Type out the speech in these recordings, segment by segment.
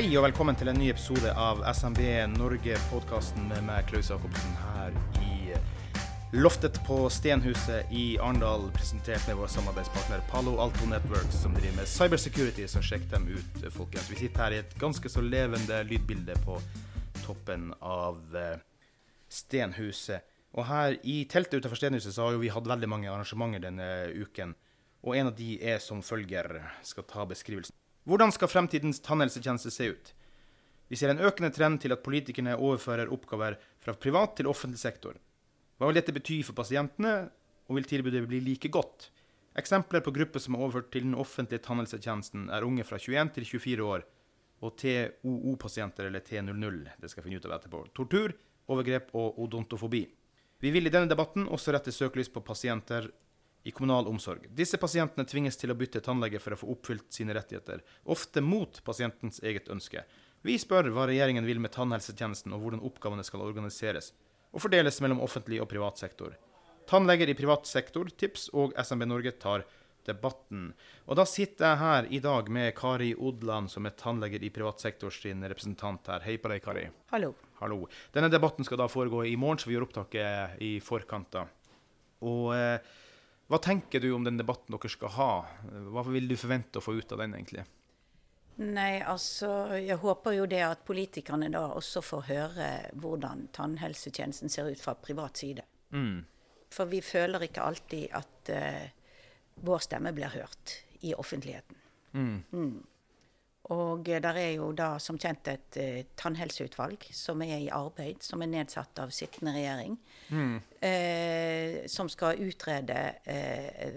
Hei og velkommen til en ny episode av SMB Norge-podkasten med meg, Klaus Jacobsen, her i loftet på Stenhuset i Arendal, presentert med vår samarbeidspartner Palo Alto Networks, som driver med cybersecurity, så sjekk dem ut, folkens. Vi sitter her i et ganske så levende lydbilde på toppen av eh, Stenhuset. Og her i teltet utenfor Stenhuset så har jo vi hatt veldig mange arrangementer denne uken, og en av de er som følger, skal ta beskrivelsen. Hvordan skal fremtidens tannhelsetjeneste se ut? Vi ser en økende trend til at politikerne overfører oppgaver fra privat til offentlig sektor. Hva vil dette bety for pasientene, og vil tilbudet bli like godt? Eksempler på grupper som er overført til den offentlige tannhelsetjenesten, er unge fra 21 til 24 år og TOO-pasienter, eller T00. Det skal jeg finne ut av etterpå. Tortur, overgrep og odontofobi. Vi vil i denne debatten også rette søkelys på pasienter i kommunal omsorg. Disse pasientene tvinges til å bytte tannlege for å få oppfylt sine rettigheter, ofte mot pasientens eget ønske. Vi spør hva regjeringen vil med tannhelsetjenesten, og hvordan oppgavene skal organiseres og fordeles mellom offentlig og privat sektor. Tannleger i privat sektor, tips og SMB Norge tar debatten. Og da sitter jeg her i dag med Kari Odland, som er tannleger i privat sektor sin representant her. Hei på deg, Kari. Hallo. Hallo. Denne debatten skal da foregå i morgen, så vi gjør opptaket i forkant. da. Og eh, hva tenker du om den debatten dere skal ha? Hva vil du forvente å få ut av den, egentlig? Nei, altså jeg håper jo det at politikerne da også får høre hvordan tannhelsetjenesten ser ut fra privat side. Mm. For vi føler ikke alltid at uh, vår stemme blir hørt i offentligheten. Mm. Mm. Og uh, der er jo da som kjent et uh, tannhelseutvalg som er i arbeid, som er nedsatt av sittende regjering. Mm. Eh, som skal utrede, eh,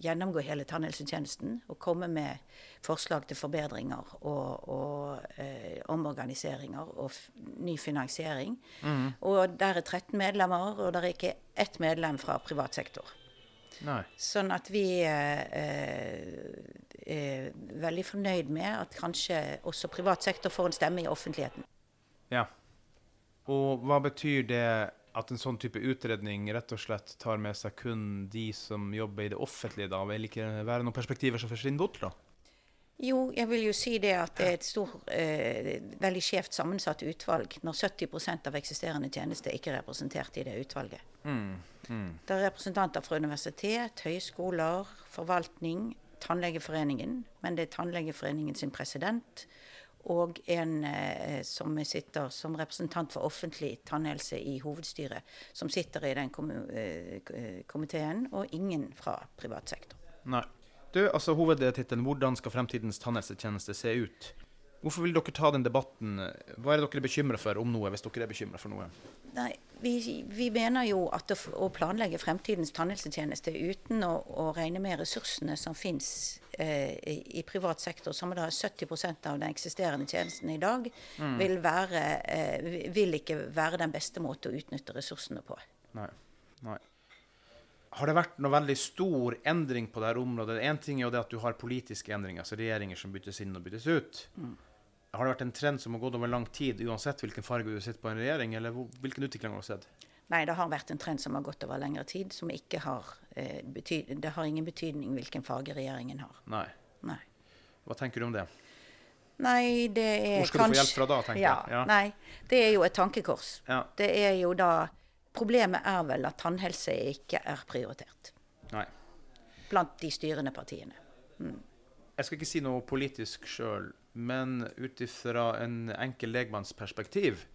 gjennomgå hele tannhelsetjenesten og komme med forslag til forbedringer og, og eh, omorganiseringer og ny finansiering. Mm. Og der er 13 medlemmer, og der er ikke ett medlem fra privat sektor. Nei. Sånn at vi er veldig fornøyd med at kanskje også privat sektor får en stemme i offentligheten. Ja. Og hva betyr det at en sånn type utredning rett og slett tar med seg kun de som jobber i det offentlige, da? Vil ikke være noen perspektiver som forsvinner bort, da? Jo, jeg vil jo si det at det er et stor, eh, veldig skjevt sammensatt utvalg når 70% av eksisterende tjenester ikke er representert i det utvalget. Mm. Mm. Det er representanter fra universitet, høyskoler, forvaltning, Tannlegeforeningen, men det er Tannlegeforeningen sin president og en eh, som sitter som representant for offentlig tannhelse i hovedstyret, som sitter i den kom eh, komiteen, og ingen fra privat sektor. Nei. Du, altså Hovedtittelen 'Hvordan skal fremtidens tannhelsetjeneste se ut'? Hvorfor vil dere ta den debatten? Hva er det dere er bekymra for, om noe, hvis dere er bekymra for noe? Nei, vi, vi, mener jo at å, å, planlegge fremtidens tannhelsetjeneste uten å, å regne med ressursene som finnes eh, i, i, privat sektor, som er 70% av den eksisterende tjenesten i dag, mm. vil, være, eh, vil ikke være den beste måten å utnytte ressursene på. Nei. Nei. Har det vært noe veldig stor endring på dette området? Én ting er jo det at du har politiske endringer, altså regjeringer som byttes inn og byttes ut. Mm. Har det vært en trend som har gått over lang tid, uansett hvilken farge du sitter på en regjering, eller hvilken utvikling har du sett? Nei, det har vært en trend som har gått over lengre tid, som ikke har eh, Det har ingen betydning hvilken farge regjeringen har. Nei. Nei. Hva tenker du om det? Nei, det er kanskje Hvor skal kanskje, du få hjelp fra da, tenker ja, jeg? Ja. Nei, det er jo et tankekors. Ja. Det er jo da Problemet er vel at tannhelse ikke er prioritert. Nei. Blant de styrende partiene. Mm. Jeg skal ikke si noe politisk sjøl, men ut ifra en enkel legmannsperspektiv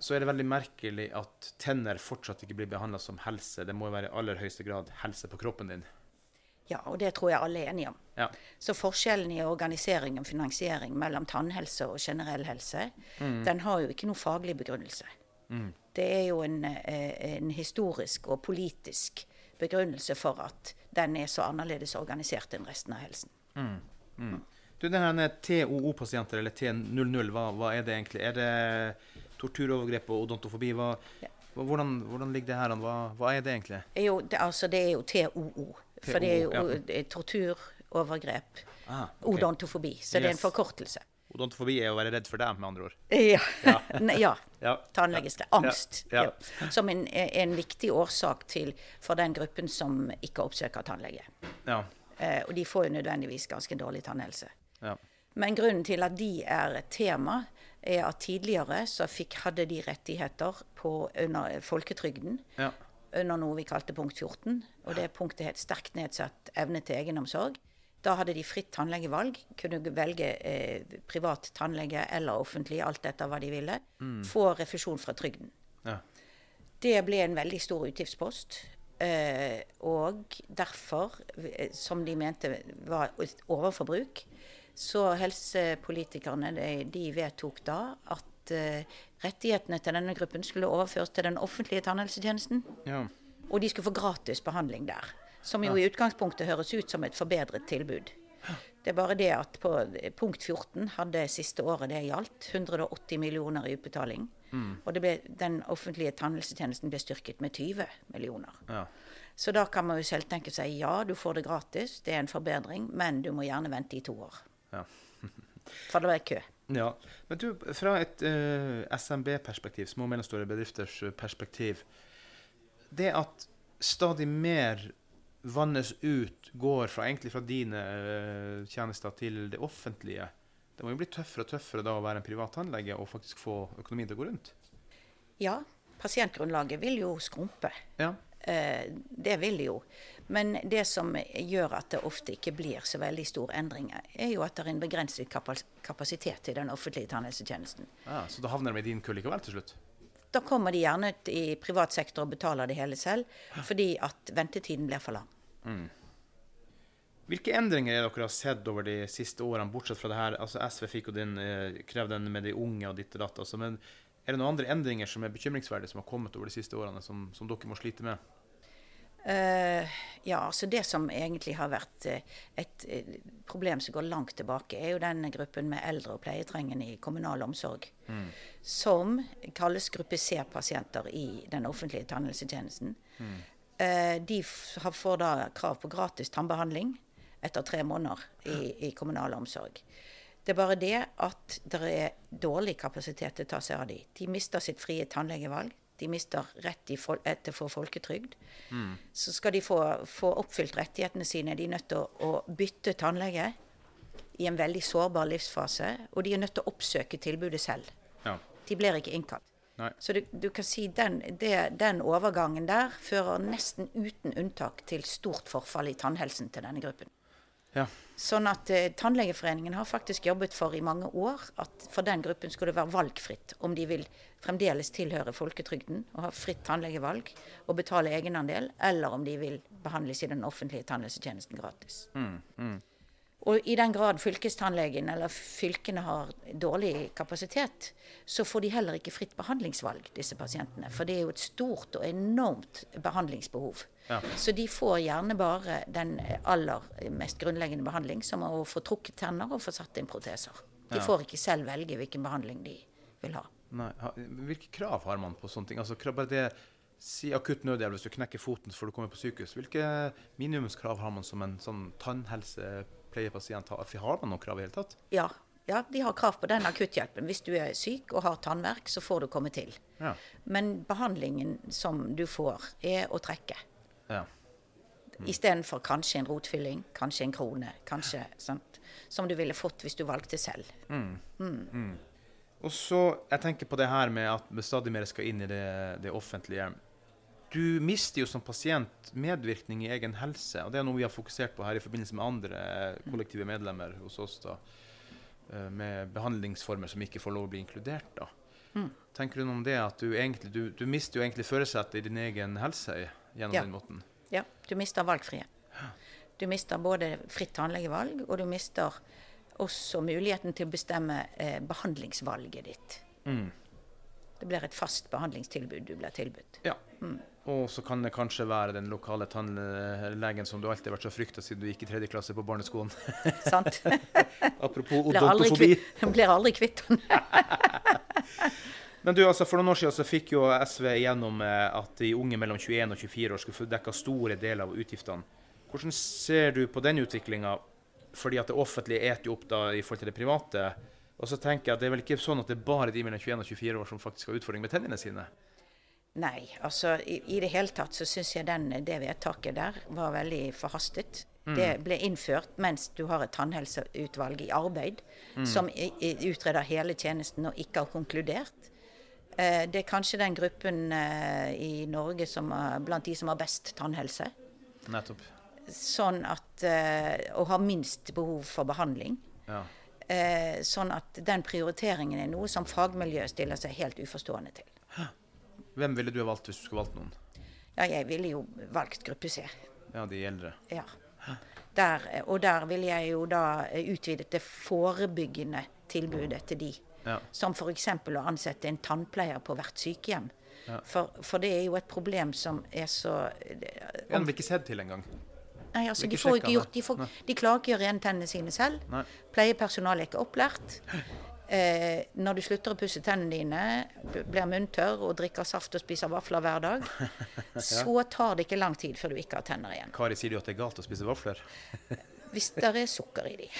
så er det veldig merkelig at tenner fortsatt ikke blir behandla som helse. Det må jo være i aller høyeste grad helse på kroppen din. Ja, og det tror jeg alle er enige om. Ja. Så forskjellen i organisering og finansiering mellom tannhelse og generell helse, den har jo ikke noe faglig begrunnelse. Det er jo en, eh, en historisk og politisk begrunnelse for at den er så annerledes organisert enn resten av helsen. Du, denne TOO-pasienter, eller T00, hva, hva er det egentlig? Er det torturovergrep og odontofobi? Hva, Ja. hvordan, hvordan ligger det her an? Hva, hva er det egentlig? jo, det, altså, det er jo TOO. For det er jo ja. det er tortur, overgrep, Ah, okay. odontofobi. Så det er en forkortelse. Odontofobi er å være redd for deg, med andre ord. Ja. Ja. Ja. Tannlegeskrekk. Angst. Ja, ja. Ja. Som en, en viktig årsak til for den gruppen som ikke oppsøker tannlege. Ja. Eh, og de får jo nødvendigvis ganske dårlig tannhelse. ja. Men grunnen til at de er et tema, er at tidligere så fikk, hadde de rettigheter på, under folketrygden ja. under noe vi kalte punkt 14. Og det punktet het sterkt nedsatt evne til egenomsorg. Da hadde de fritt tannlegevalg. Kunne velge eh, privat tannlege eller offentlig, alt etter hva de ville. Få refusjon fra trygden. ja. Det ble en veldig stor utgiftspost. Eh, og derfor, eh, som de mente var overforbruk, så helsepolitikerne de, de vedtok da at eh, rettighetene til denne gruppen skulle overføres til den offentlige tannhelsetjenesten. ja. Og de skulle få gratis behandling der. Som jo i utgangspunktet høres ut som et forbedret tilbud. Det er bare det at på punkt 14 hadde siste året det gjaldt 180 millioner i utbetaling. Og det ble, den offentlige tannhelsetjenesten ble styrket med 20 millioner. ja. Så da kan man jo selv tenke seg ja, du får det gratis, det er en forbedring, men du må gjerne vente i to år. Ja. For det var kø. Ja, men du, fra et uh, SMB-perspektiv, små og mellomstore bedrifters eh, perspektiv, det at stadig mer vannes ut, går fra, egentlig fra dine uh, tjenester til det offentlige, det må jo bli tøffere og tøffere da å være en privat tannlege og faktisk få økonomien til å gå rundt. Ja, pasientgrunnlaget vil jo skrumpe. Ja, Uh, det vil det jo. Men det som gjør at det ofte ikke blir så veldig store endringer, er jo at det er en begrenset kapas- kapasitet i den offentlige tannhelsetjenesten. ja Så da havner de i din kull likevel til slutt? Da kommer de gjerne ut i privat sektor og betaler det hele selv, fordi at ventetiden blir for lang. Hvilke endringer er dere har sett over de siste årene, bortsett fra det her? Altså SV fikk jo den, krevde krev den med de unge og ditt og datt. Altså, men er det noen andre endringer som er bekymringsverdige som har kommet over de siste årene, som, som dere må slite med? Uh, ja, altså det som egentlig har vært eh, et eh, problem som går langt tilbake, er jo den gruppen med eldre og pleietrengende i kommunal omsorg. Som kalles gruppe C-pasienter i den offentlige tannhelsetjenesten. Mm. de får da krav på gratis tannbehandling etter tre måneder i, i kommunal omsorg. Det er bare det at det er dårlig kapasitet til å ta seg av dem. De mister sitt frie tannlegevalg. De mister rett eh, til å få folketrygd. Så skal de få, få oppfylt rettighetene sine, de er nødt til å, å bytte tannlege i en veldig sårbar livsfase. Og de er nødt til å oppsøke tilbudet selv. De blir ikke innkalt. Nei. Så du, du kan si den, det, den overgangen der fører nesten uten unntak til stort forfall i tannhelsen til denne gruppen. Ja. Sånn at eh, Tannlegeforeningen har faktisk jobbet for i mange år at for den gruppen skulle det være valgfritt om de vil fremdeles tilhøre folketrygden og ha fritt tannlegevalg og betale egenandel, eller om de vil behandles i den offentlige tannhelsetjenesten gratis. Og i den grad fylkestannlegen eller fylkene har dårlig kapasitet, så får de heller ikke fritt behandlingsvalg, disse pasientene. For det er jo et stort og enormt behandlingsbehov. Ja. Så de får gjerne bare den aller mest grunnleggende behandling, som å få trukket tenner og få satt inn proteser. De får ikke selv velge hvilken behandling de vil ha. Nei. Hvilke krav har man på sånne ting? Altså, bare det, Si akutt nødhjelp hvis du knekker foten før du kommer på sykehus. Hvilke minimumskrav har man som en sånn tannhelsepleiepasient? Har, har man noen krav i hele tatt? Ja, ja, de har krav på den akutthjelpen. Hvis du er syk og har tannverk, så får du komme til. Ja. Men behandlingen som du får, er å trekke. ja. Istedenfor kanskje en rotfylling, kanskje en krone, kanskje sant? Som du ville fått hvis du valgte selv. Og så, jeg tenker på det her med at vi stadig mer skal inn i det, det offentlige. Du mister jo som pasient medvirkning i egen helse, og det er noe vi har fokusert på her i forbindelse med andre kollektive medlemmer hos oss, da, eh, med behandlingsformer som ikke får lov å bli inkludert. da. Tenker du noe om det, at du egentlig, du, du mister jo egentlig førersetet i din egen helse gjennom Ja. den måten? Ja, du mister valgfrihet. Du mister både fritt tannlegevalg, og du mister også muligheten til å bestemme eh, behandlingsvalget ditt. Mm. Det blir et fast behandlingstilbud du blir tilbudt. Ja. Og så kan det kanskje være den lokale tannlegen som du alltid har vært så frykta siden du gikk i tredje klasse på barneskolen. Sant? Apropos odontofobi. kvitt, blir aldri kvitt den. Men du, altså For noen år siden så fikk jo SV igjennom eh, at de unge mellom 21 og 24 år skulle få dekka store deler av utgiftene. Hvordan ser du på den utviklinga? Fordi at det offentlige eter jo opp da i forhold til det private. Og så tenker jeg at det er vel ikke sånn at det er bare de mellom 21 og 24 år som faktisk har utfordringer med tennene sine? Nei, altså i, i det hele tatt så syns jeg den, det vedtaket der var veldig forhastet. Det ble innført mens du har et tannhelseutvalg i arbeid som i, i, utreder hele tjenesten og ikke har konkludert. Eh, det er kanskje den gruppen eh, i Norge som blant de som har best tannhelse. Nettopp. Sånn at eh, Og har minst behov for behandling. Ja. Eh, sånn at den prioriteringen er noe som fagmiljøet stiller seg helt uforstående til. Hvem ville du ha valgt hvis du skulle valgt noen? Ja, jeg ville jo valgt gruppe C. Ja, de eldre. Ja. Der, eh, og der ville jeg jo da eh, utvidet det forebyggende tilbudet til de. Ja. Som f.eks. å ansette en tannpleier på hvert sykehjem. For, for det er jo et problem som er så Ja, Den blir ikke sett til engang. Nei, altså, de får ikke gjort De, får, de klarer ikke å gjøre rene tennene sine selv. Nei. Pleiepersonalet er ikke opplært. Eh, når du slutter å pusse tennene dine, blir munntørr og drikker saft og spiser vafler hver dag, så tar det ikke lang tid før du ikke har tenner igjen. Kari, sier du at det er galt å spise vafler? Hvis det er sukker i de.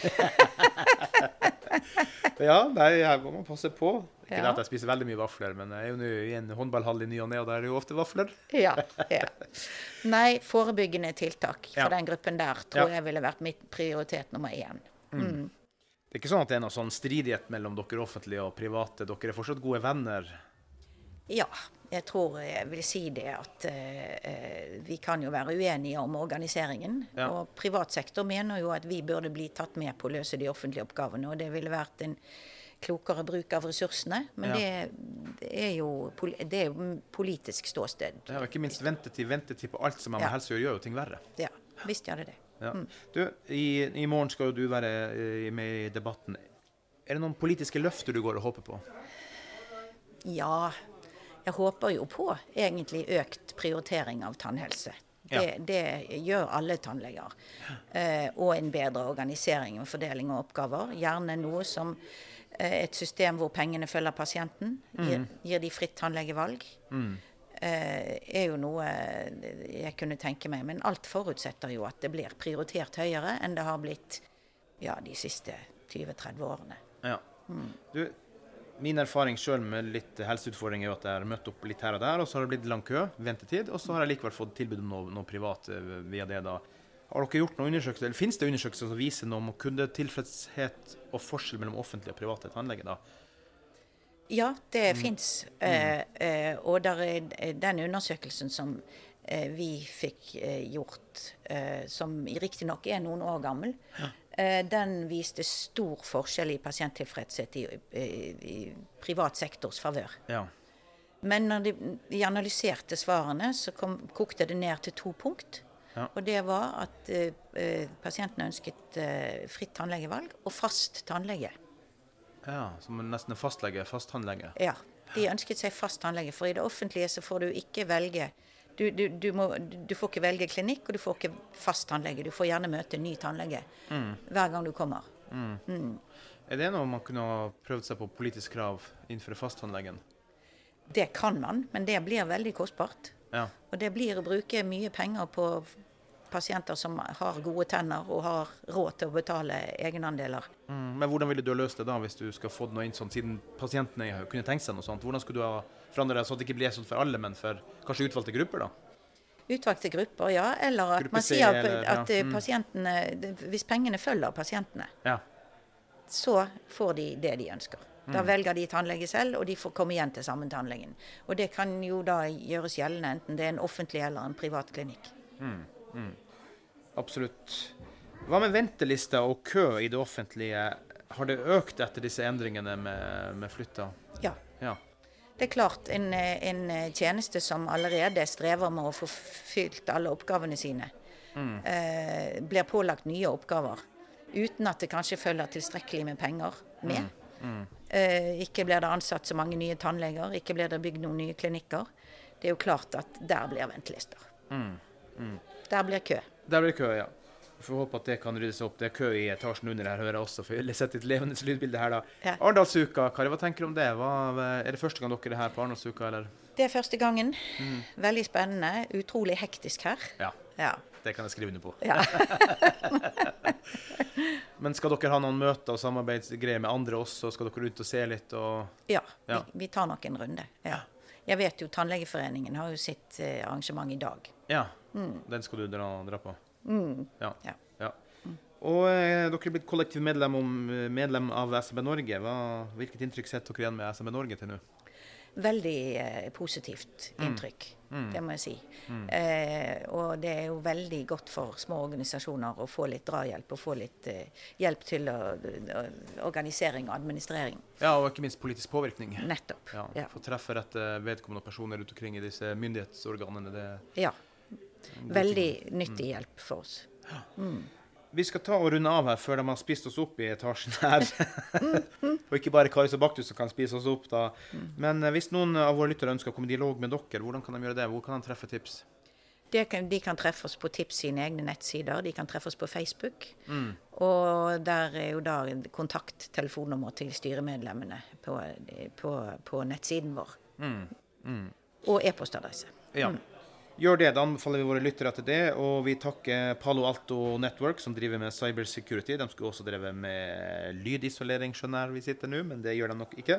Ja, nei, her må man passe på. Ikke Ja. at jeg spiser veldig mye vafler, men jeg er jo nå i en håndballhall i ny og ne, og der er det jo ofte vafler. Ja, ja. Nei, forebyggende tiltak for Ja. den gruppen der tror Ja. jeg ville vært mitt prioritet nummer én. Det er ikke sånn at det er noe sånn stridighet mellom dere offentlige og private. Dere er fortsatt gode venner. Ja, jeg tror jeg vil si det at eh, eh, vi kan jo være uenige om organiseringen. Ja. Og privat sektor mener jo at vi burde bli tatt med på å løse de offentlige oppgavene. Og det ville vært en klokere bruk av ressursene. Men Ja. det, er jo, det er politisk ståsted. Er jo ikke minst ventetid. Ventetid på alt som har med Ja. helse å gjøre, gjør jo ting verre. Ja, visst gjør det det. Ja. Du, i, I morgen skal jo du være eh, med i debatten. Er det noen politiske løfter du går og håper på? Ja, jeg håper jo på egentlig økt prioritering av tannhelse. Det, Ja. det gjør alle tannleger. Eh, og en bedre organisering og fordeling av oppgaver. Gjerne noe som eh, et system hvor pengene følger pasienten. Gir, gir de fritt tannlegevalg. Eh, er jo noe jeg kunne tenke meg. Men alt forutsetter jo at det blir prioritert høyere enn det har blitt ja, de siste 20-30 årene. Ja. Du, min erfaring sjøl med litt helseutfordringer er jo at jeg har møtt opp litt her og der, og så har det blitt lang kø, ventetid, og så har jeg likevel fått tilbud om noe, noe privat eh, via det. da. Har dere gjort noen undersøkelser, eller Finnes det undersøkelser som viser noe om kundetilfredshet og forskjell mellom offentlige og private tannleger? da? Ja, det fins. Eh, eh, og der er eh, den undersøkelsen som eh, vi fikk eh, gjort, eh, som riktignok er noen år gammel, eh, den viste stor forskjell i pasienttilfredshet i, i, i privat sektors favør. Ja. Men når de, de analyserte svarene, så kom, kokte det ned til to punkt. Ja. Og det var at pasientene ønsket fritt tannlegevalg og fast tannlege. Ja. Som nesten en fastlege, fast tannlege. Ja, de ønsket seg fast tannlege, for i det offentlige så får du ikke velge du, du, du, må, du får ikke velge klinikk, og du får ikke fast tannlege. Du får gjerne møte ny tannlege hver gang du kommer. Er det noe man kunne ha prøvd seg på politisk krav innenfor fasttannlegen? Det kan man, men det blir veldig kostbart. Ja. Og det blir å bruke mye penger på pasienter som har gode tenner og har råd til å betale egenandeler. Mm, men hvordan ville du ha løst det da, hvis du skal få noe inn sånn, siden pasientene kunne tenkt seg noe sånt? Hvordan skulle du ha forandret det at det ikke blir sånn for alle, men for kanskje utvalgte grupper, da? Utvalgte grupper, ja. Eller at Gruppe man sier at, eller- ja, at eh, mm. pasientene Hvis pengene følger pasientene, Ja. så får de det de ønsker. Mm. Da velger de tannlege selv, og de får komme igjen til samme tannlegen. Og det kan jo da gjøres gjeldende enten det er en offentlig eller en privat klinikk. Absolutt. Hva med ventelister og kø i det offentlige? Har det økt etter disse endringene med, med flytta? Ja. Ja. Det er klart en, en tjeneste som allerede strever med å få fylt alle oppgavene sine. eh, blir pålagt nye oppgaver uten at det kanskje følger tilstrekkelig med penger med. Eh, ikke blir det ansatt så mange nye tannleger, ikke blir det bygd noen nye klinikker. Det er jo klart at der blir ventelister. Der blir kø. Der blir kø, ja. Får håpe at det kan ryddes opp. Det er kø i etasjen under her, hører jeg også. For jeg setter sett et levende lydbilde her, da. Ja. Arendalsuka, Kari, hva tenker du om det? Hva, er det første gang dere er her på Arendalsuka, eller? Det er første gangen. Veldig spennende. Utrolig hektisk her. Ja, Ja. det kan jeg skrive under på. ja. Men skal dere ha noen møter og samarbeidsgreier med andre også? Skal dere ut og se litt og ja. Ja. Vi, vi tar nok en runde. Ja. Jeg vet jo Tannlegeforeningen har jo sitt eh, arrangement i dag. Ja, den skal du dra, dra på? Ja. Ja. ja. Og eh, dere er blitt kollektiv medlem, om, medlem av SMB Norge. Hva, hvilket inntrykk sitter dere igjen med SMB Norge til nå? Veldig eh, positivt inntrykk, det må jeg si. Eh, og det er jo veldig godt for små organisasjoner å få litt drahjelp og få litt eh, hjelp til å, å, organisering og administrering. Ja, og ikke minst politisk påvirkning. Nettopp. Ja, Ja. Få treffe rette vedkommende personer rundt omkring i disse myndighetsorganene. Det ja. Veldig nyttig hjelp for oss. Vi skal ta og runde av her før de har spist oss opp i etasjen her. og ikke bare Karis og Baktus som kan spise oss opp, da. Men eh, hvis noen av våre lyttere ønsker å komme i dialog med dere, hvordan kan de gjøre det? Hvor kan de treffe tips? Kan, de kan treffe oss på Tips sine egne nettsider. De kan treffe oss på Facebook. Og der er jo da kontakttelefonnummer til styremedlemmene på, på, på nettsiden vår. Og e-postadresse. Ja. Gjør det. Da anbefaler vi våre lyttere til det. Og vi takker Palo Alto Network, som driver med cybersecurity. De skulle også drevet med lydisolering, skjønner jeg vi sitter nå, men det gjør de nok ikke.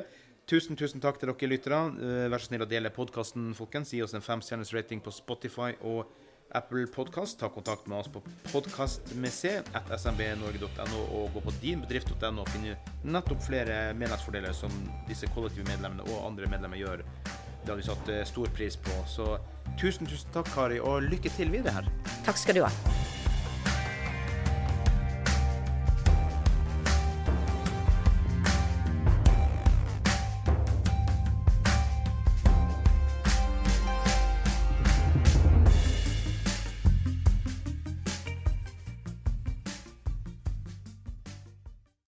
Tusen, tusen takk til dere lyttere. Eh, Vær så snill å dele podkasten, folkens. Gi oss en femstjerners rating på Spotify og Apple Podcast. Ta kontakt med oss på podkastmc.smbnorge.no og gå på dinbedrift.no og finne nettopp flere medlemsfordeler som disse kollektive medlemmene og andre medlemmer gjør. Det har vi satt eh, stor pris på. Så tusen, tusen takk, Kari, og lykke til videre her. Takk skal du ha.